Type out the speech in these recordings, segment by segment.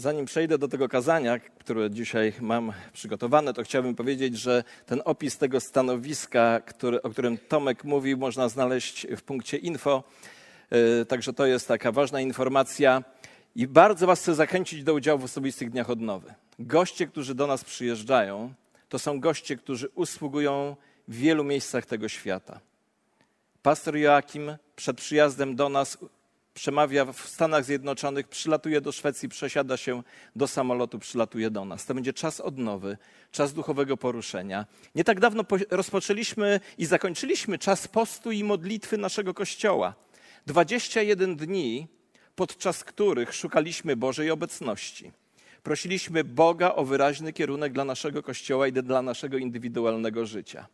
Zanim przejdę do tego kazania, które dzisiaj mam przygotowane, to chciałbym powiedzieć, że ten opis tego stanowiska, który, o którym Tomek mówił, można znaleźć w punkcie info. E, także to jest taka ważna informacja. I bardzo Was chcę zachęcić do udziału w osobistych dniach odnowy. Goście, którzy do nas przyjeżdżają, to są goście, którzy usługują w wielu miejscach tego świata. Pastor Joakim przed przyjazdem do nas przemawia w Stanach Zjednoczonych, przylatuje do Szwecji, przesiada się do samolotu, przylatuje do nas. To będzie czas odnowy, czas duchowego poruszenia. Nie tak dawno rozpoczęliśmy i zakończyliśmy czas postu i modlitwy naszego Kościoła. 21 dni, podczas których szukaliśmy Bożej obecności. Prosiliśmy Boga o wyraźny kierunek dla naszego Kościoła i dla naszego indywidualnego życia.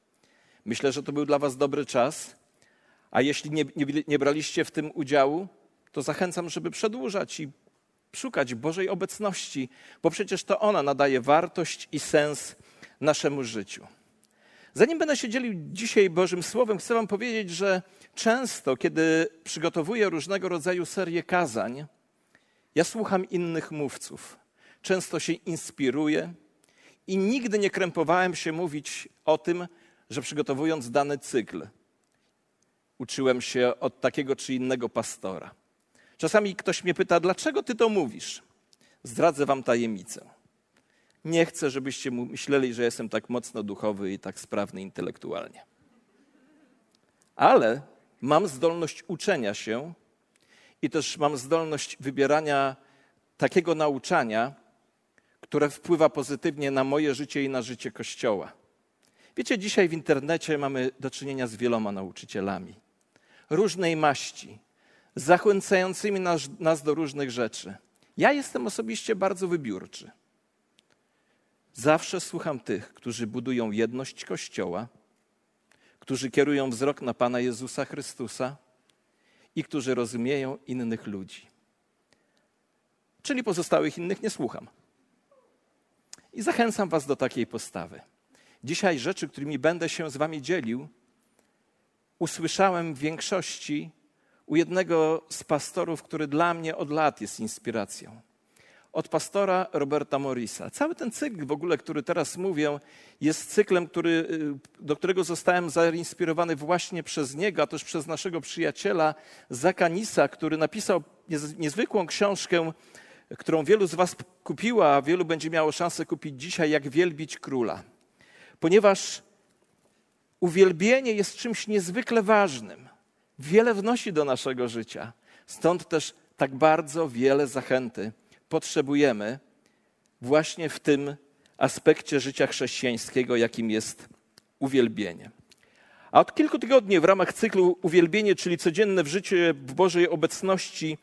Myślę, że to był dla Was dobry czas. A jeśli nie, nie, nie braliście w tym udziału, to zachęcam, żeby przedłużać i szukać Bożej obecności, bo przecież to ona nadaje wartość i sens naszemu życiu. Zanim będę się dzielił dzisiaj Bożym Słowem, chcę Wam powiedzieć, że często, kiedy przygotowuję różnego rodzaju serię kazań, ja słucham innych mówców. Często się inspiruję i nigdy nie krępowałem się mówić o tym, że przygotowując dany cykl, uczyłem się od takiego czy innego pastora. Czasami ktoś mnie pyta, dlaczego ty to mówisz? Zdradzę wam tajemnicę. Nie chcę, żebyście myśleli, że jestem tak mocno duchowy i tak sprawny intelektualnie. Ale mam zdolność uczenia się i też mam zdolność wybierania takiego nauczania, które wpływa pozytywnie na moje życie i na życie Kościoła. Wiecie, dzisiaj w internecie mamy do czynienia z wieloma nauczycielami różnej maści, zachęcającymi nas, nas do różnych rzeczy. Ja jestem osobiście bardzo wybiórczy. Zawsze słucham tych, którzy budują jedność Kościoła, którzy kierują wzrok na Pana Jezusa Chrystusa i którzy rozumieją innych ludzi. Czyli pozostałych innych nie słucham. I zachęcam Was do takiej postawy. Dzisiaj rzeczy, którymi będę się z Wami dzielił, usłyszałem w większości u jednego z pastorów, który dla mnie od lat jest inspiracją. Od pastora Roberta Morrisa. Cały ten cykl w ogóle, który teraz mówię, jest cyklem, który, y, do którego zostałem zainspirowany właśnie przez niego, a też przez naszego przyjaciela Zakanisa, który napisał niezwykłą książkę, którą wielu z Was kupiła, a wielu będzie miało szansę kupić dzisiaj, jak wielbić króla. Ponieważ uwielbienie jest czymś niezwykle ważnym wiele wnosi do naszego życia. Stąd też tak bardzo wiele zachęty potrzebujemy właśnie w tym aspekcie życia chrześcijańskiego, jakim jest uwielbienie. A od kilku tygodni w ramach cyklu Uwielbienie, czyli codzienne w życiu w Bożej obecności,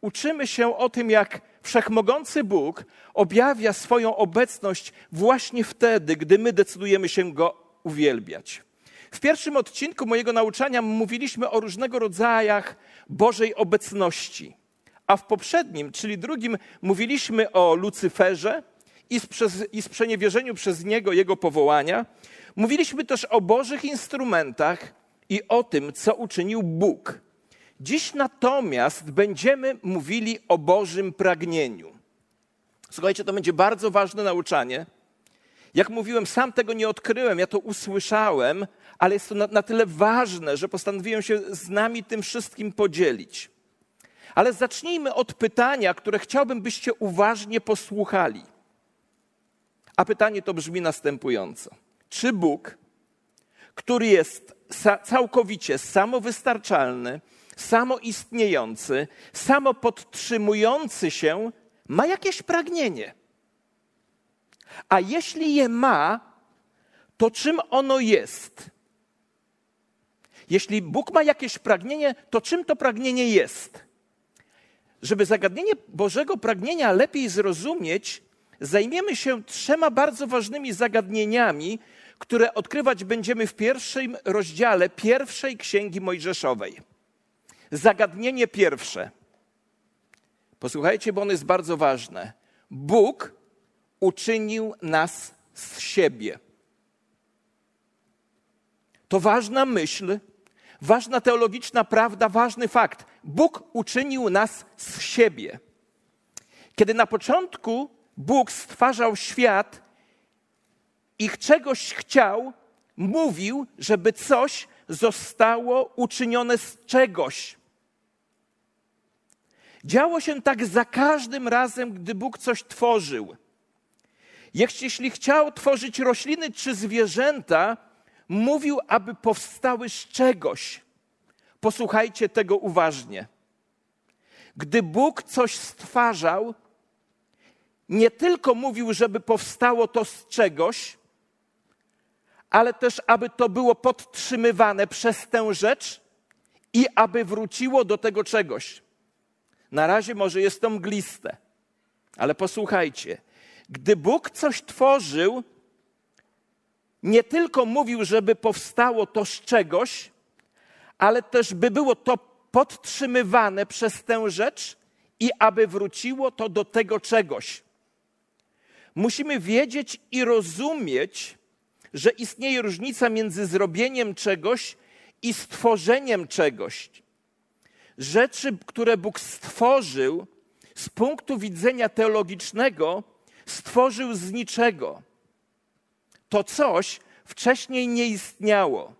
uczymy się o tym, jak wszechmogący Bóg objawia swoją obecność właśnie wtedy, gdy my decydujemy się Go uwielbiać. W pierwszym odcinku mojego nauczania mówiliśmy o różnego rodzajach Bożej obecności, a w poprzednim, czyli drugim, mówiliśmy o Lucyferze i, przez, i sprzeniewierzeniu przez niego jego powołania. Mówiliśmy też o Bożych instrumentach i o tym, co uczynił Bóg. Dziś natomiast będziemy mówili o Bożym pragnieniu. Słuchajcie, to będzie bardzo ważne nauczanie. Jak mówiłem, sam tego nie odkryłem, ja to usłyszałem, ale jest to na, na tyle ważne, że postanowiłem się z nami tym wszystkim podzielić. Ale zacznijmy od pytania, które chciałbym, byście uważnie posłuchali. A pytanie to brzmi następująco: Czy Bóg, który jest całkowicie samowystarczalny, samoistniejący, samopodtrzymujący się, ma jakieś pragnienie? A jeśli je ma, to czym ono jest? Jeśli Bóg ma jakieś pragnienie, to czym to pragnienie jest? Żeby zagadnienie Bożego pragnienia lepiej zrozumieć, zajmiemy się trzema bardzo ważnymi zagadnieniami, które odkrywać będziemy w pierwszym rozdziale pierwszej księgi Mojżeszowej. Zagadnienie pierwsze. Posłuchajcie, bo ono jest bardzo ważne. Bóg uczynił nas z siebie. To ważna myśl, ważna teologiczna prawda, ważny fakt. Bóg uczynił nas z siebie. Kiedy na początku Bóg stwarzał świat i czegoś chciał, mówił, żeby coś zostało uczynione z czegoś. Działo się tak za każdym razem, gdy Bóg coś tworzył. Jeśli chciał tworzyć rośliny czy zwierzęta, mówił, aby powstały z czegoś. Posłuchajcie tego uważnie. Gdy Bóg coś stwarzał, nie tylko mówił, żeby powstało to z czegoś, ale też, aby to było podtrzymywane przez tę rzecz i aby wróciło do tego czegoś. Na razie może jest to mgliste, ale posłuchajcie. Gdy Bóg coś tworzył, nie tylko mówił, żeby powstało to z czegoś, ale też by było to podtrzymywane przez tę rzecz i aby wróciło to do tego czegoś. Musimy wiedzieć i rozumieć, że istnieje różnica między zrobieniem czegoś i stworzeniem czegoś. Rzeczy, które Bóg stworzył, z punktu widzenia teologicznego, stworzył z niczego. To coś wcześniej nie istniało.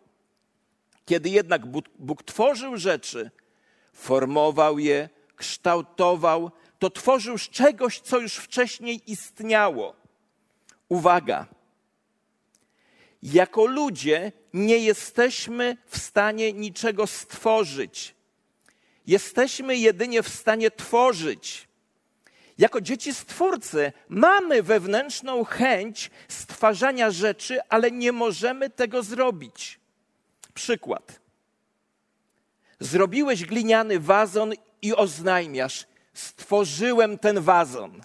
Kiedy jednak Bóg, tworzył rzeczy, formował je, kształtował, to tworzył z czegoś, co już wcześniej istniało. Uwaga! Jako ludzie nie jesteśmy w stanie niczego stworzyć. Jesteśmy jedynie w stanie tworzyć. Jako dzieci stwórcy mamy wewnętrzną chęć stwarzania rzeczy, ale nie możemy tego zrobić. Przykład. Zrobiłeś gliniany wazon i oznajmiasz: Stworzyłem ten wazon.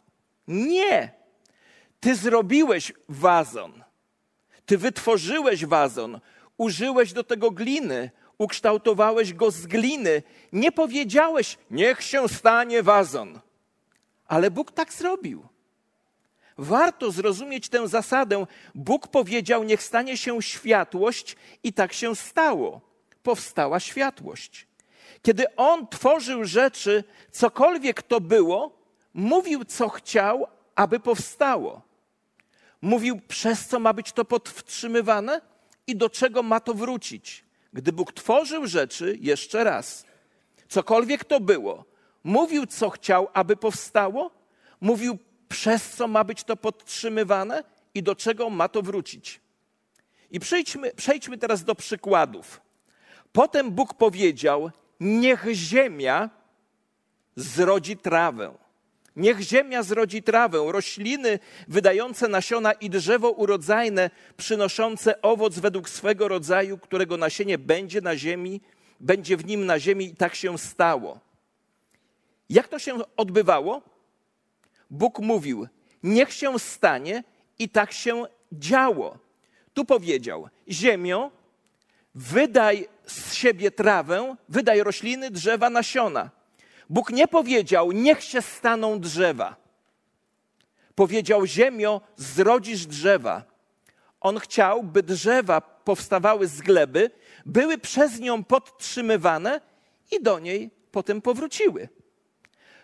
Nie! Ty zrobiłeś wazon. Ty wytworzyłeś wazon. Użyłeś do tego gliny. Ukształtowałeś go z gliny. Nie powiedziałeś: Niech się stanie wazon. Ale Bóg tak zrobił. Warto zrozumieć tę zasadę. Bóg powiedział: Niech stanie się światłość, i tak się stało. Powstała światłość. Kiedy On tworzył rzeczy, cokolwiek to było, mówił, co chciał, aby powstało. Mówił, przez co ma być to podtrzymywane i do czego ma to wrócić. Gdy Bóg tworzył rzeczy, jeszcze raz, cokolwiek to było, mówił, co chciał, aby powstało, mówił, przez co ma być to podtrzymywane i do czego ma to wrócić. I przejdźmy, przejdźmy teraz do przykładów. Potem Bóg powiedział: Niech ziemia zrodzi trawę. Niech ziemia zrodzi trawę, rośliny wydające nasiona i drzewo urodzajne, przynoszące owoc według swego rodzaju, którego nasienie będzie na ziemi, będzie w nim na ziemi i tak się stało. Jak to się odbywało? Bóg mówił: Niech się stanie, i tak się działo. Tu powiedział: Ziemio, wydaj z siebie trawę, wydaj rośliny, drzewa, nasiona. Bóg nie powiedział: Niech się staną drzewa. Powiedział: Ziemio, zrodzisz drzewa. On chciał, by drzewa powstawały z gleby, były przez nią podtrzymywane i do niej potem powróciły.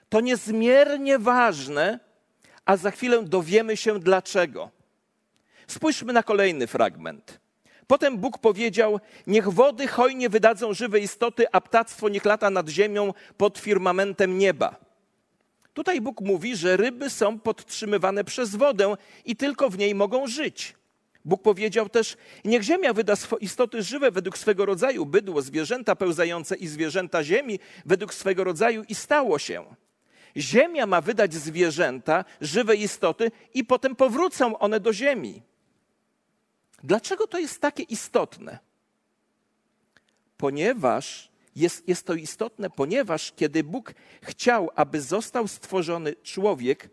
To niezmiernie ważne, a za chwilę dowiemy się dlaczego. Spójrzmy na kolejny fragment. Potem Bóg powiedział: Niech wody hojnie wydadzą żywe istoty, a ptactwo niech lata nad ziemią pod firmamentem nieba. Tutaj Bóg mówi, że ryby są podtrzymywane przez wodę i tylko w niej mogą żyć. Bóg powiedział też: Niech ziemia wyda istoty żywe według swego rodzaju, bydło, zwierzęta pełzające i zwierzęta ziemi według swego rodzaju, i stało się. Ziemia ma wydać zwierzęta, żywe istoty, i potem powrócą one do ziemi. Dlaczego to jest takie istotne? Ponieważ jest, jest to istotne, ponieważ kiedy Bóg chciał, aby został stworzony człowiek,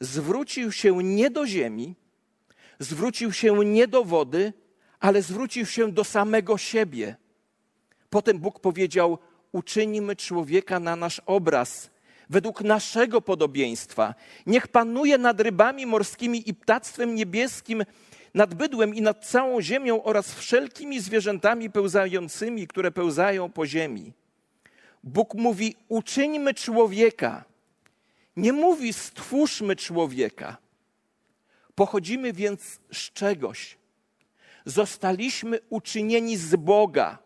zwrócił się nie do ziemi, zwrócił się nie do wody, ale zwrócił się do samego siebie. Potem Bóg powiedział: Uczynimy człowieka na nasz obraz, według naszego podobieństwa. Niech panuje nad rybami morskimi i ptactwem niebieskim, nad bydłem i nad całą ziemią oraz wszelkimi zwierzętami pełzającymi, które pełzają po ziemi. Bóg mówi: uczyńmy człowieka. Nie mówi stwórzmy człowieka. Pochodzimy więc z czegoś. Zostaliśmy uczynieni z Boga.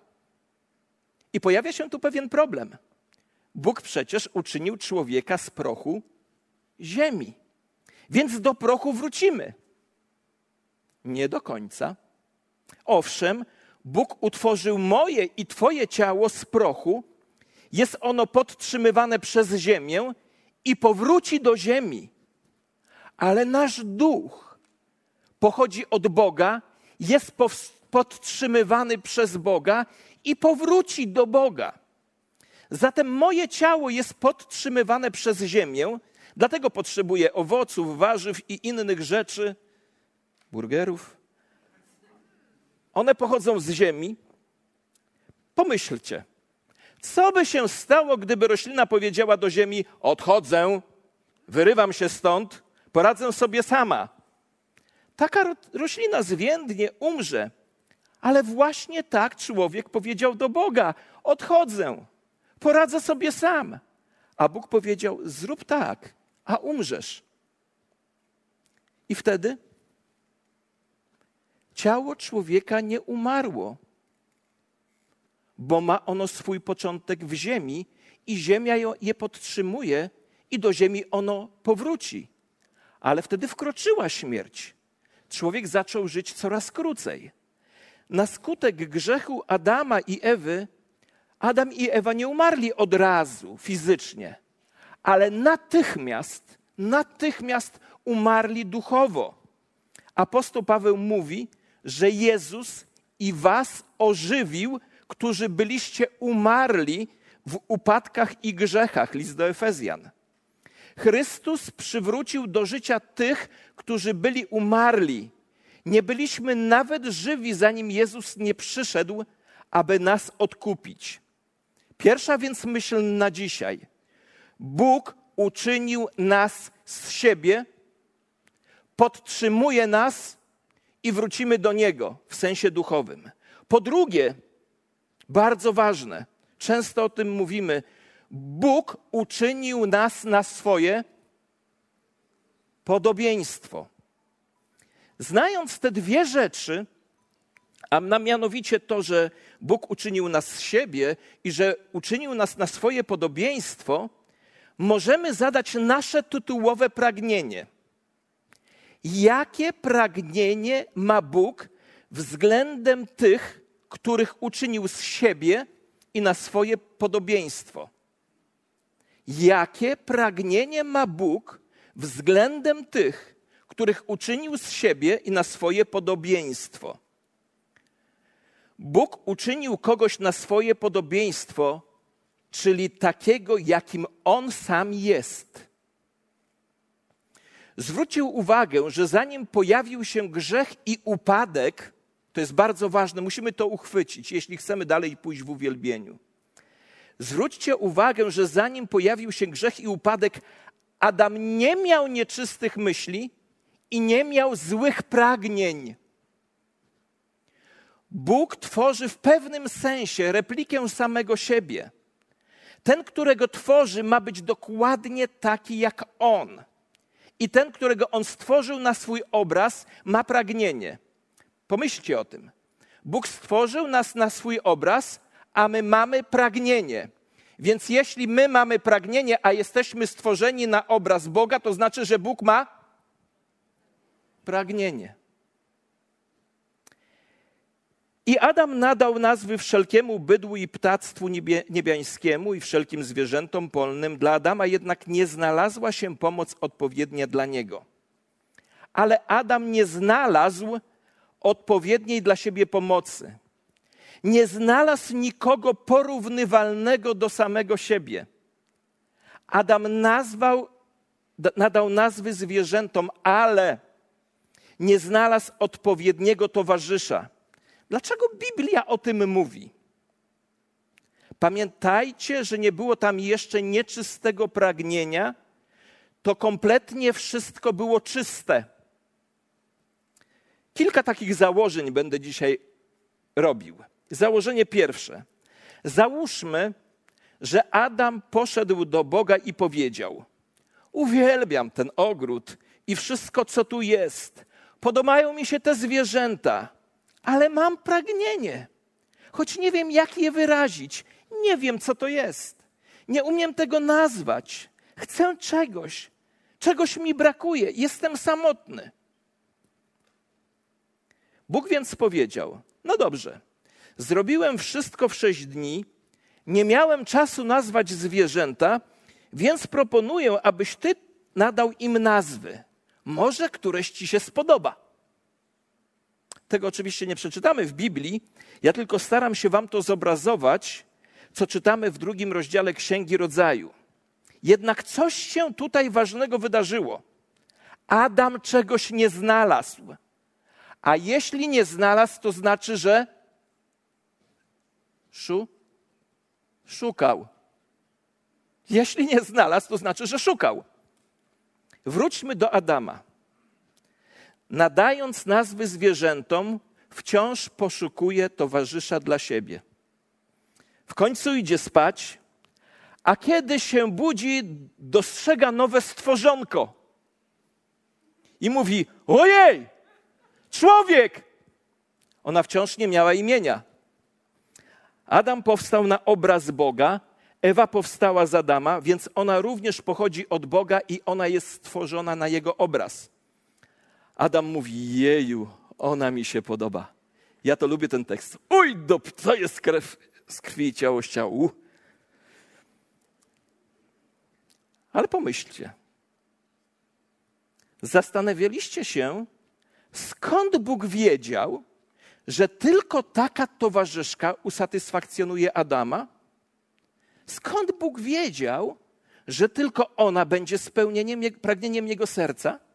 I pojawia się tu pewien problem. Bóg przecież uczynił człowieka z prochu ziemi. Więc do prochu wrócimy. Nie do końca. Owszem, Bóg utworzył moje i Twoje ciało z prochu, jest ono podtrzymywane przez ziemię i powróci do ziemi. Ale nasz duch pochodzi od Boga, jest podtrzymywany przez Boga i powróci do Boga. Zatem moje ciało jest podtrzymywane przez ziemię, dlatego potrzebuję owoców, warzyw i innych rzeczy, burgerów. One pochodzą z ziemi. Pomyślcie, co by się stało, gdyby roślina powiedziała do ziemi: Odchodzę, wyrywam się stąd, poradzę sobie sama. Taka roślina zwiędnie, umrze. Ale właśnie tak człowiek powiedział do Boga: Odchodzę, poradzę sobie sam. A Bóg powiedział: Zrób tak, a umrzesz. I wtedy ciało człowieka nie umarło, bo ma ono swój początek w ziemi i ziemia je podtrzymuje i do ziemi ono powróci. Ale wtedy wkroczyła śmierć. Człowiek zaczął żyć coraz krócej. Na skutek grzechu Adama i Ewy, Adam i Ewa nie umarli od razu fizycznie, ale natychmiast, natychmiast umarli duchowo. Apostoł Paweł mówi, że Jezus i was ożywił, którzy byliście umarli w upadkach i grzechach. List do Efezjan. Chrystus przywrócił do życia tych, którzy byli umarli. Nie byliśmy nawet żywi, zanim Jezus nie przyszedł, aby nas odkupić. Pierwsza więc myśl na dzisiaj. Bóg uczynił nas z siebie, podtrzymuje nas i wrócimy do Niego w sensie duchowym. Po drugie, bardzo ważne, często o tym mówimy, Bóg uczynił nas na swoje podobieństwo. Znając te dwie rzeczy, a mianowicie to, że Bóg uczynił nas z siebie i że uczynił nas na swoje podobieństwo, możemy zadać nasze tytułowe pragnienie – jakie pragnienie ma Bóg względem tych, których uczynił z siebie i na swoje podobieństwo. Jakie pragnienie ma Bóg względem tych, których uczynił z siebie i na swoje podobieństwo. Bóg uczynił kogoś na swoje podobieństwo, czyli takiego, jakim on sam jest zwrócił uwagę, że zanim pojawił się grzech i upadek, to jest bardzo ważne, musimy to uchwycić, jeśli chcemy dalej pójść w uwielbieniu. Zwróćcie uwagę, że zanim pojawił się grzech i upadek, Adam nie miał nieczystych myśli i nie miał złych pragnień. Bóg tworzy w pewnym sensie replikę samego siebie. Ten, którego tworzy, ma być dokładnie taki jak On. I ten, którego on stworzył na swój obraz, ma pragnienie. Pomyślcie o tym. Bóg stworzył nas na swój obraz, a my mamy pragnienie. Więc jeśli my mamy pragnienie, a jesteśmy stworzeni na obraz Boga, to znaczy, że Bóg ma pragnienie. I Adam nadał nazwy wszelkiemu bydłu i ptactwu niebiańskiemu i wszelkim zwierzętom polnym. Dla Adama jednak nie znalazła się pomoc odpowiednia dla niego. Ale Adam nie znalazł odpowiedniej dla siebie pomocy. Nie znalazł nikogo porównywalnego do samego siebie. Adam nazwał, nadał nazwy zwierzętom, ale nie znalazł odpowiedniego towarzysza Dlaczego Biblia o tym mówi? Pamiętajcie, że nie było tam jeszcze nieczystego pragnienia, to kompletnie wszystko było czyste. Kilka takich założeń będę dzisiaj robił. Założenie pierwsze. Załóżmy, że Adam poszedł do Boga i powiedział: Uwielbiam ten ogród i wszystko, co tu jest. Podobają mi się te zwierzęta, ale mam pragnienie, choć nie wiem, jak je wyrazić. Nie wiem, co to jest. Nie umiem tego nazwać. Chcę czegoś. Czegoś mi brakuje. Jestem samotny. Bóg więc powiedział: No dobrze, zrobiłem wszystko w sześć dni, nie miałem czasu nazwać zwierzęta, więc proponuję, abyś ty nadał im nazwy. Może któreś ci się spodoba. Tego oczywiście nie przeczytamy w Biblii. Ja tylko staram się wam to zobrazować, co czytamy w drugim rozdziale Księgi Rodzaju. Jednak coś się tutaj ważnego wydarzyło. Adam czegoś nie znalazł. A jeśli nie znalazł, to znaczy, że szu, szukał. Jeśli nie znalazł, to znaczy, że szukał. Wróćmy do Adama. Nadając nazwy zwierzętom, wciąż poszukuje towarzysza dla siebie. W końcu idzie spać, a kiedy się budzi, dostrzega nowe stworzonko i mówi: Ojej, człowiek! Ona wciąż nie miała imienia. Adam powstał na obraz Boga, Ewa powstała z Adama, więc ona również pochodzi od Boga i ona jest stworzona na jego obraz. Adam mówi: Jeju, ona mi się podoba. Ja to lubię ten tekst. Uj, do, to jest krew z krwi i ciało z ciału. Ale pomyślcie. Zastanawialiście się, skąd Bóg wiedział, że tylko taka towarzyszka usatysfakcjonuje Adama? Skąd Bóg wiedział, że tylko ona będzie spełnieniem, pragnieniem jego serca?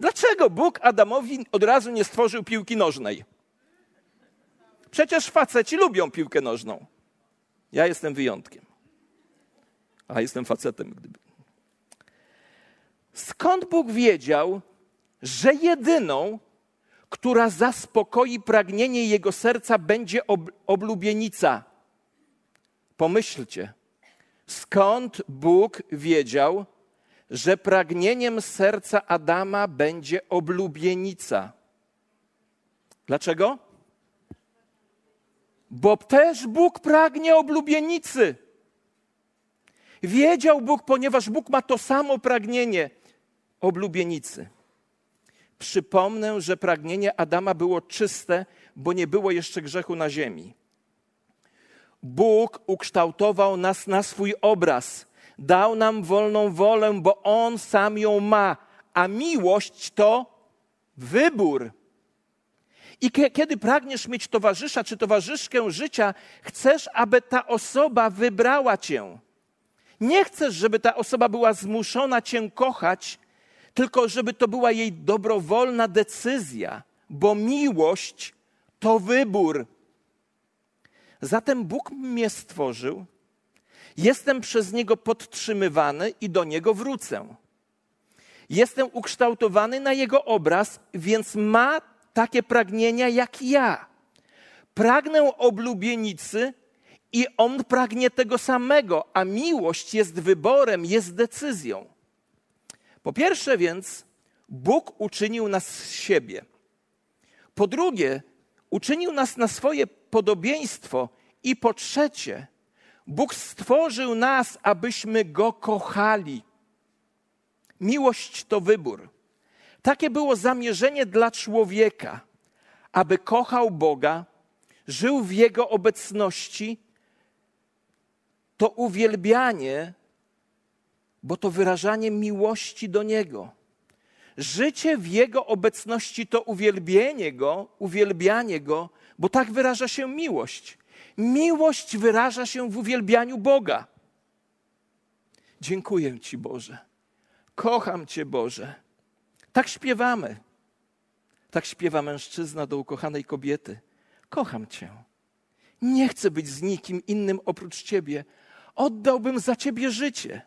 Dlaczego Bóg Adamowi od razu nie stworzył piłki nożnej? Przecież faceci lubią piłkę nożną. Ja jestem wyjątkiem. A jestem facetem, gdyby. Skąd Bóg wiedział, że jedyną, która zaspokoi pragnienie jego serca, będzie ob oblubienica? Pomyślcie, skąd Bóg wiedział, że pragnieniem serca Adama będzie oblubienica? Dlaczego? Bo też Bóg pragnie oblubienicy. Wiedział Bóg, ponieważ Bóg ma to samo pragnienie oblubienicy. Przypomnę, że pragnienie Adama było czyste, bo nie było jeszcze grzechu na ziemi. Bóg ukształtował nas na swój obraz, dał nam wolną wolę, bo On sam ją ma, a miłość to wybór. I kiedy pragniesz mieć towarzysza czy towarzyszkę życia, chcesz, aby ta osoba wybrała cię. Nie chcesz, żeby ta osoba była zmuszona cię kochać, tylko żeby to była jej dobrowolna decyzja, bo miłość to wybór. Zatem Bóg mnie stworzył, jestem przez Niego podtrzymywany i do Niego wrócę. Jestem ukształtowany na Jego obraz, więc ma takie pragnienia jak ja. Pragnę oblubienicy i On pragnie tego samego, a miłość jest wyborem, jest decyzją. Po pierwsze więc, Bóg uczynił nas z siebie. Po drugie, uczynił nas na swoje podobieństwo. I po trzecie, Bóg stworzył nas, abyśmy Go kochali. Miłość to wybór. Takie było zamierzenie dla człowieka, aby kochał Boga, żył w Jego obecności. To uwielbianie bo to wyrażanie miłości do Niego. Życie w Jego obecności to uwielbienie Go, uwielbianie Go, bo tak wyraża się miłość. Miłość wyraża się w uwielbianiu Boga. Dziękuję Ci, Boże. Kocham Cię, Boże. Tak śpiewamy. Tak śpiewa mężczyzna do ukochanej kobiety. Kocham Cię. Nie chcę być z nikim innym oprócz Ciebie. Oddałbym za Ciebie życie.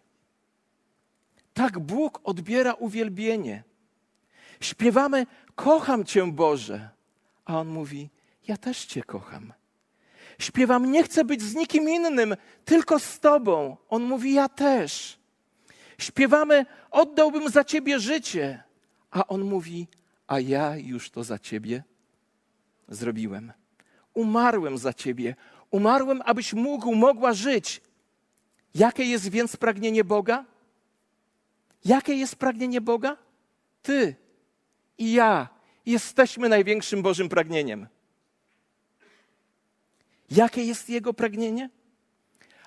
Tak Bóg odbiera uwielbienie. Śpiewamy: Kocham Cię, Boże. A On mówi: Ja też Cię kocham. Śpiewam: Nie chcę być z nikim innym, tylko z Tobą. On mówi: Ja też. Śpiewamy, oddałbym za ciebie życie. A on mówi, a ja już to za ciebie zrobiłem. Umarłem za ciebie. Umarłem, abyś mógł, mogła żyć. Jakie jest więc pragnienie Boga? Jakie jest pragnienie Boga? Ty i ja jesteśmy największym Bożym pragnieniem. Jakie jest Jego pragnienie?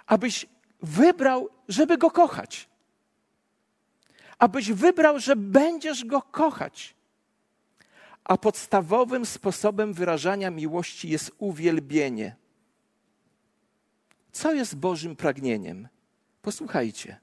Abyś wybrał, żeby Go kochać. Abyś wybrał, że będziesz Go kochać. A podstawowym sposobem wyrażania miłości jest uwielbienie. Co jest Bożym pragnieniem? Posłuchajcie.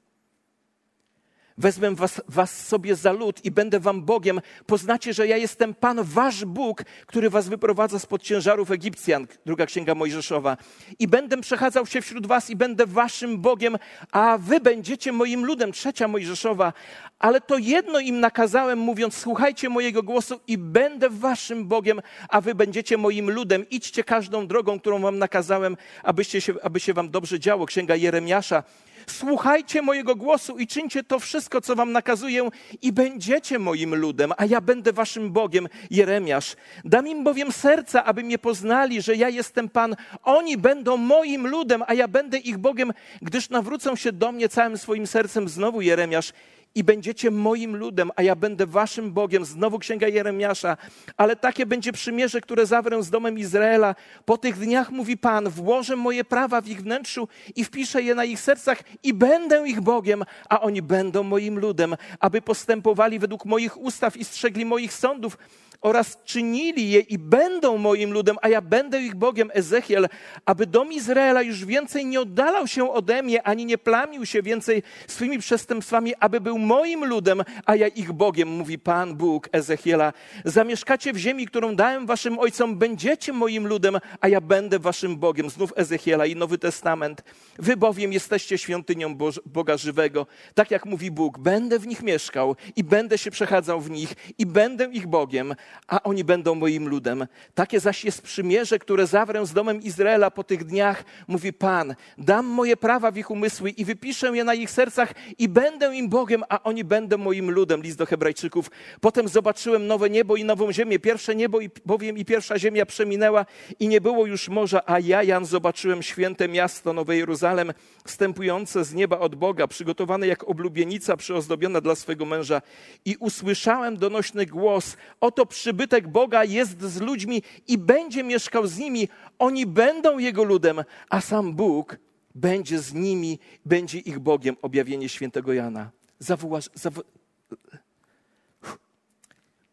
Wezmę was, was, sobie za lud i będę wam Bogiem. Poznacie, że ja jestem Pan, wasz Bóg, który was wyprowadza spod ciężarów Egipcjan. Druga księga Mojżeszowa. I będę przechadzał się wśród was i będę waszym Bogiem, a wy będziecie moim ludem. Trzecia Mojżeszowa. Ale to jedno im nakazałem, mówiąc: Słuchajcie mojego głosu i będę waszym Bogiem, a wy będziecie moim ludem. Idźcie każdą drogą, którą wam nakazałem, abyście się, aby się wam dobrze działo. Księga Jeremiasza. Słuchajcie mojego głosu i czyńcie to wszystko, co wam nakazuję, i będziecie moim ludem, a ja będę waszym Bogiem. Jeremiasz. Dam im bowiem serca, aby mnie poznali, że ja jestem Pan. Oni będą moim ludem, a ja będę ich Bogiem, gdyż nawrócą się do mnie całym swoim sercem. Znowu Jeremiasz i będziecie moim ludem, a ja będę waszym Bogiem. Znowu księga Jeremiasza. Ale takie będzie przymierze, które zawrę z domem Izraela. Po tych dniach, mówi Pan, włożę moje prawa w ich wnętrzu i wpiszę je na ich sercach i będę ich Bogiem, a oni będą moim ludem, aby postępowali według moich ustaw i strzegli moich sądów oraz czynili je i będą moim ludem, a ja będę ich Bogiem, Ezechiel, aby dom Izraela już więcej nie oddalał się ode mnie, ani nie plamił się więcej swymi przestępstwami, aby był moim ludem, a ja ich Bogiem, mówi Pan Bóg Ezechiela. Zamieszkacie w ziemi, którą dałem waszym ojcom, będziecie moim ludem, a ja będę waszym Bogiem. Znów Ezechiela i Nowy Testament. Wy bowiem jesteście świątynią Boga żywego. Tak jak mówi Bóg, będę w nich mieszkał i będę się przechadzał w nich i będę ich Bogiem, a oni będą moim ludem. Takie zaś jest przymierze, które zawrę z domem Izraela po tych dniach, mówi Pan. Dam moje prawa w ich umysły i wypiszę je na ich sercach i będę im Bogiem, a oni będą moim ludem. List do Hebrajczyków. Potem zobaczyłem nowe niebo i nową ziemię. Pierwsze niebo i, bowiem i pierwsza ziemia przeminęła i nie było już morza, a ja, Jan, zobaczyłem święte miasto, Nowe Jeruzalem, wstępujące z nieba od Boga, przygotowane jak oblubienica przyozdobiona dla swego męża. I usłyszałem donośny głos, oto przybytek Boga jest z ludźmi i będzie mieszkał z nimi. Oni będą Jego ludem, a sam Bóg będzie z nimi, będzie ich Bogiem. Objawienie świętego Jana. Zawołaż, zawo...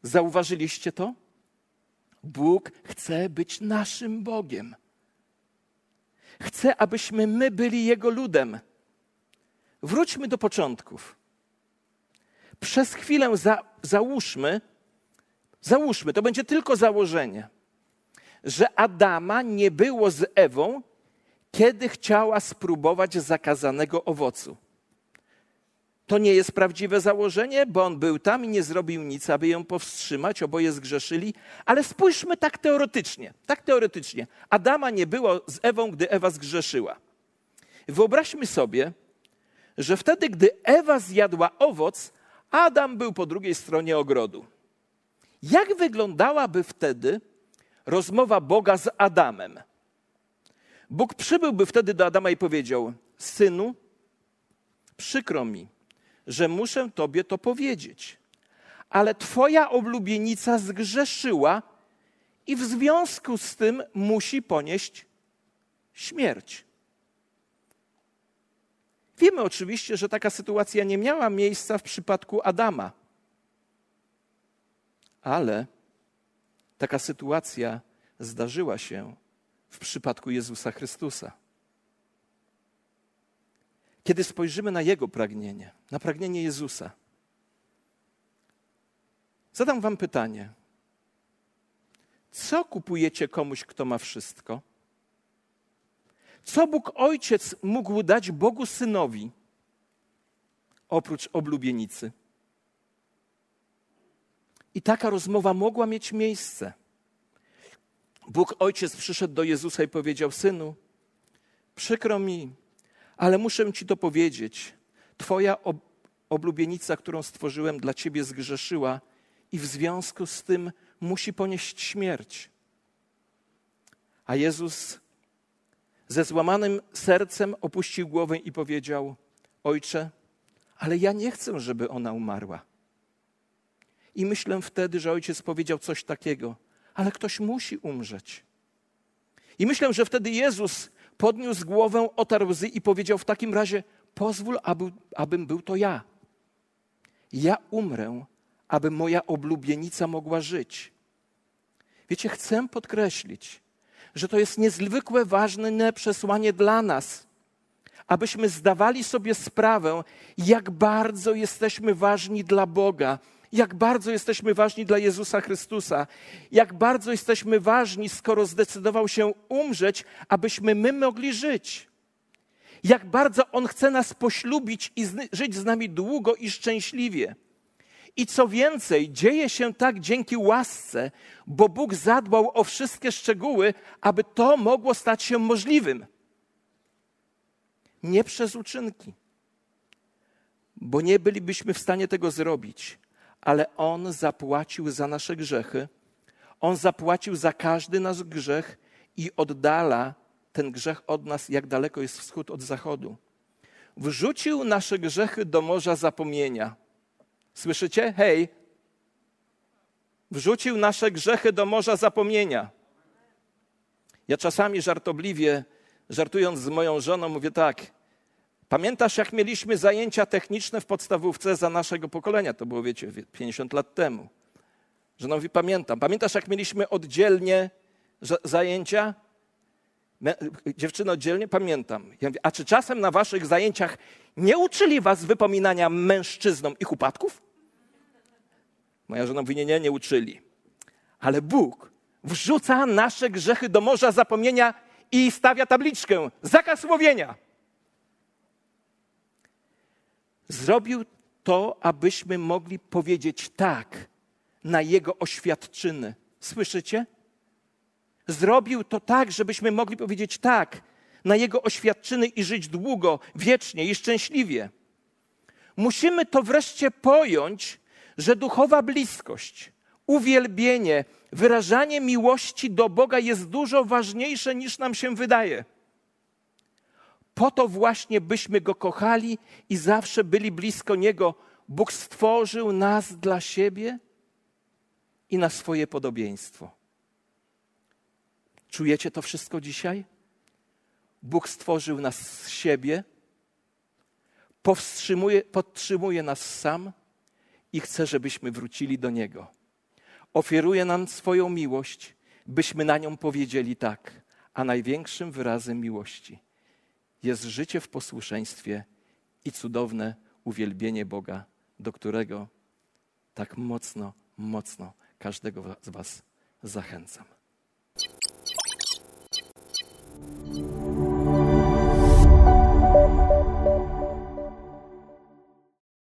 Zauważyliście to? Bóg chce być naszym Bogiem. Chce, abyśmy my byli Jego ludem. Wróćmy do początków. Przez chwilę za, załóżmy, Załóżmy, to będzie tylko założenie, że Adama nie było z Ewą, kiedy chciała spróbować zakazanego owocu. To nie jest prawdziwe założenie, bo on był tam i nie zrobił nic, aby ją powstrzymać, oboje zgrzeszyli, ale spójrzmy tak teoretycznie. Tak teoretycznie. Adama nie było z Ewą, gdy Ewa zgrzeszyła. Wyobraźmy sobie, że wtedy, gdy Ewa zjadła owoc, Adam był po drugiej stronie ogrodu. Jak wyglądałaby wtedy rozmowa Boga z Adamem? Bóg przybyłby wtedy do Adama i powiedział: Synu, przykro mi, że muszę tobie to powiedzieć, ale twoja oblubienica zgrzeszyła i w związku z tym musi ponieść śmierć. Wiemy oczywiście, że taka sytuacja nie miała miejsca w przypadku Adama ale taka sytuacja zdarzyła się w przypadku Jezusa Chrystusa. Kiedy spojrzymy na Jego pragnienie, na pragnienie Jezusa, zadam Wam pytanie: co kupujecie komuś, kto ma wszystko? Co Bóg Ojciec mógł dać Bogu Synowi oprócz oblubienicy? I taka rozmowa mogła mieć miejsce. Bóg Ojciec przyszedł do Jezusa i powiedział: Synu, przykro mi, ale muszę ci to powiedzieć. Twoja ob oblubienica, którą stworzyłem dla ciebie, zgrzeszyła i w związku z tym musi ponieść śmierć. A Jezus ze złamanym sercem opuścił głowę i powiedział: Ojcze, ale ja nie chcę, żeby ona umarła. I myślę wtedy, że ojciec powiedział coś takiego, ale ktoś musi umrzeć. I myślę, że wtedy Jezus podniósł głowę, otarł łzy i powiedział: W takim razie pozwól, aby, abym był to ja. Ja umrę, aby moja oblubienica mogła żyć. Wiecie, chcę podkreślić, że to jest niezwykle ważne przesłanie dla nas, abyśmy zdawali sobie sprawę, jak bardzo jesteśmy ważni dla Boga, jak bardzo jesteśmy ważni dla Jezusa Chrystusa, jak bardzo jesteśmy ważni, skoro zdecydował się umrzeć, abyśmy my mogli żyć. Jak bardzo On chce nas poślubić i żyć z nami długo i szczęśliwie. I co więcej, dzieje się tak dzięki łasce, bo Bóg zadbał o wszystkie szczegóły, aby to mogło stać się możliwym. Nie przez uczynki, bo nie bylibyśmy w stanie tego zrobić, ale On zapłacił za nasze grzechy. On zapłacił za każdy nasz grzech i oddala ten grzech od nas, jak daleko jest wschód od zachodu. Wrzucił nasze grzechy do morza zapomnienia Słyszycie? Hej! Wrzucił nasze grzechy do morza zapomnienia. Ja czasami żartobliwie, żartując z moją żoną, mówię tak. Pamiętasz, jak mieliśmy zajęcia techniczne w podstawówce za naszego pokolenia? To było, wiecie, 50 lat temu. Mówi, pamiętam. Pamiętasz, jak mieliśmy oddzielnie zajęcia? Dziewczyno, oddzielnie pamiętam. Ja mówię, a czy czasem na waszych zajęciach nie uczyli was wypominania mężczyznom ich upadków? Moja żona mówi, nie, nie, nie uczyli. Ale Bóg wrzuca nasze grzechy do morza zapomnienia i stawia tabliczkę, zakaz łowienia. Zrobił to, abyśmy mogli powiedzieć tak na Jego oświadczyny. Słyszycie? Zrobił to tak, żebyśmy mogli powiedzieć tak na Jego oświadczyny i żyć długo, wiecznie i szczęśliwie. Musimy to wreszcie pojąć, że duchowa bliskość, uwielbienie, wyrażanie miłości do Boga jest dużo ważniejsze niż nam się wydaje. Po to właśnie byśmy Go kochali i zawsze byli blisko Niego. Bóg stworzył nas dla siebie i na swoje podobieństwo. Czujecie to wszystko dzisiaj? Bóg stworzył nas z siebie, powstrzymuje, podtrzymuje nas sam i chce, żebyśmy wrócili do Niego. Ofiaruje nam swoją miłość, byśmy na nią powiedzieli tak, a największym wyrazem miłości jest życie w posłuszeństwie i cudowne uwielbienie Boga, do którego tak mocno, mocno każdego z Was zachęcam.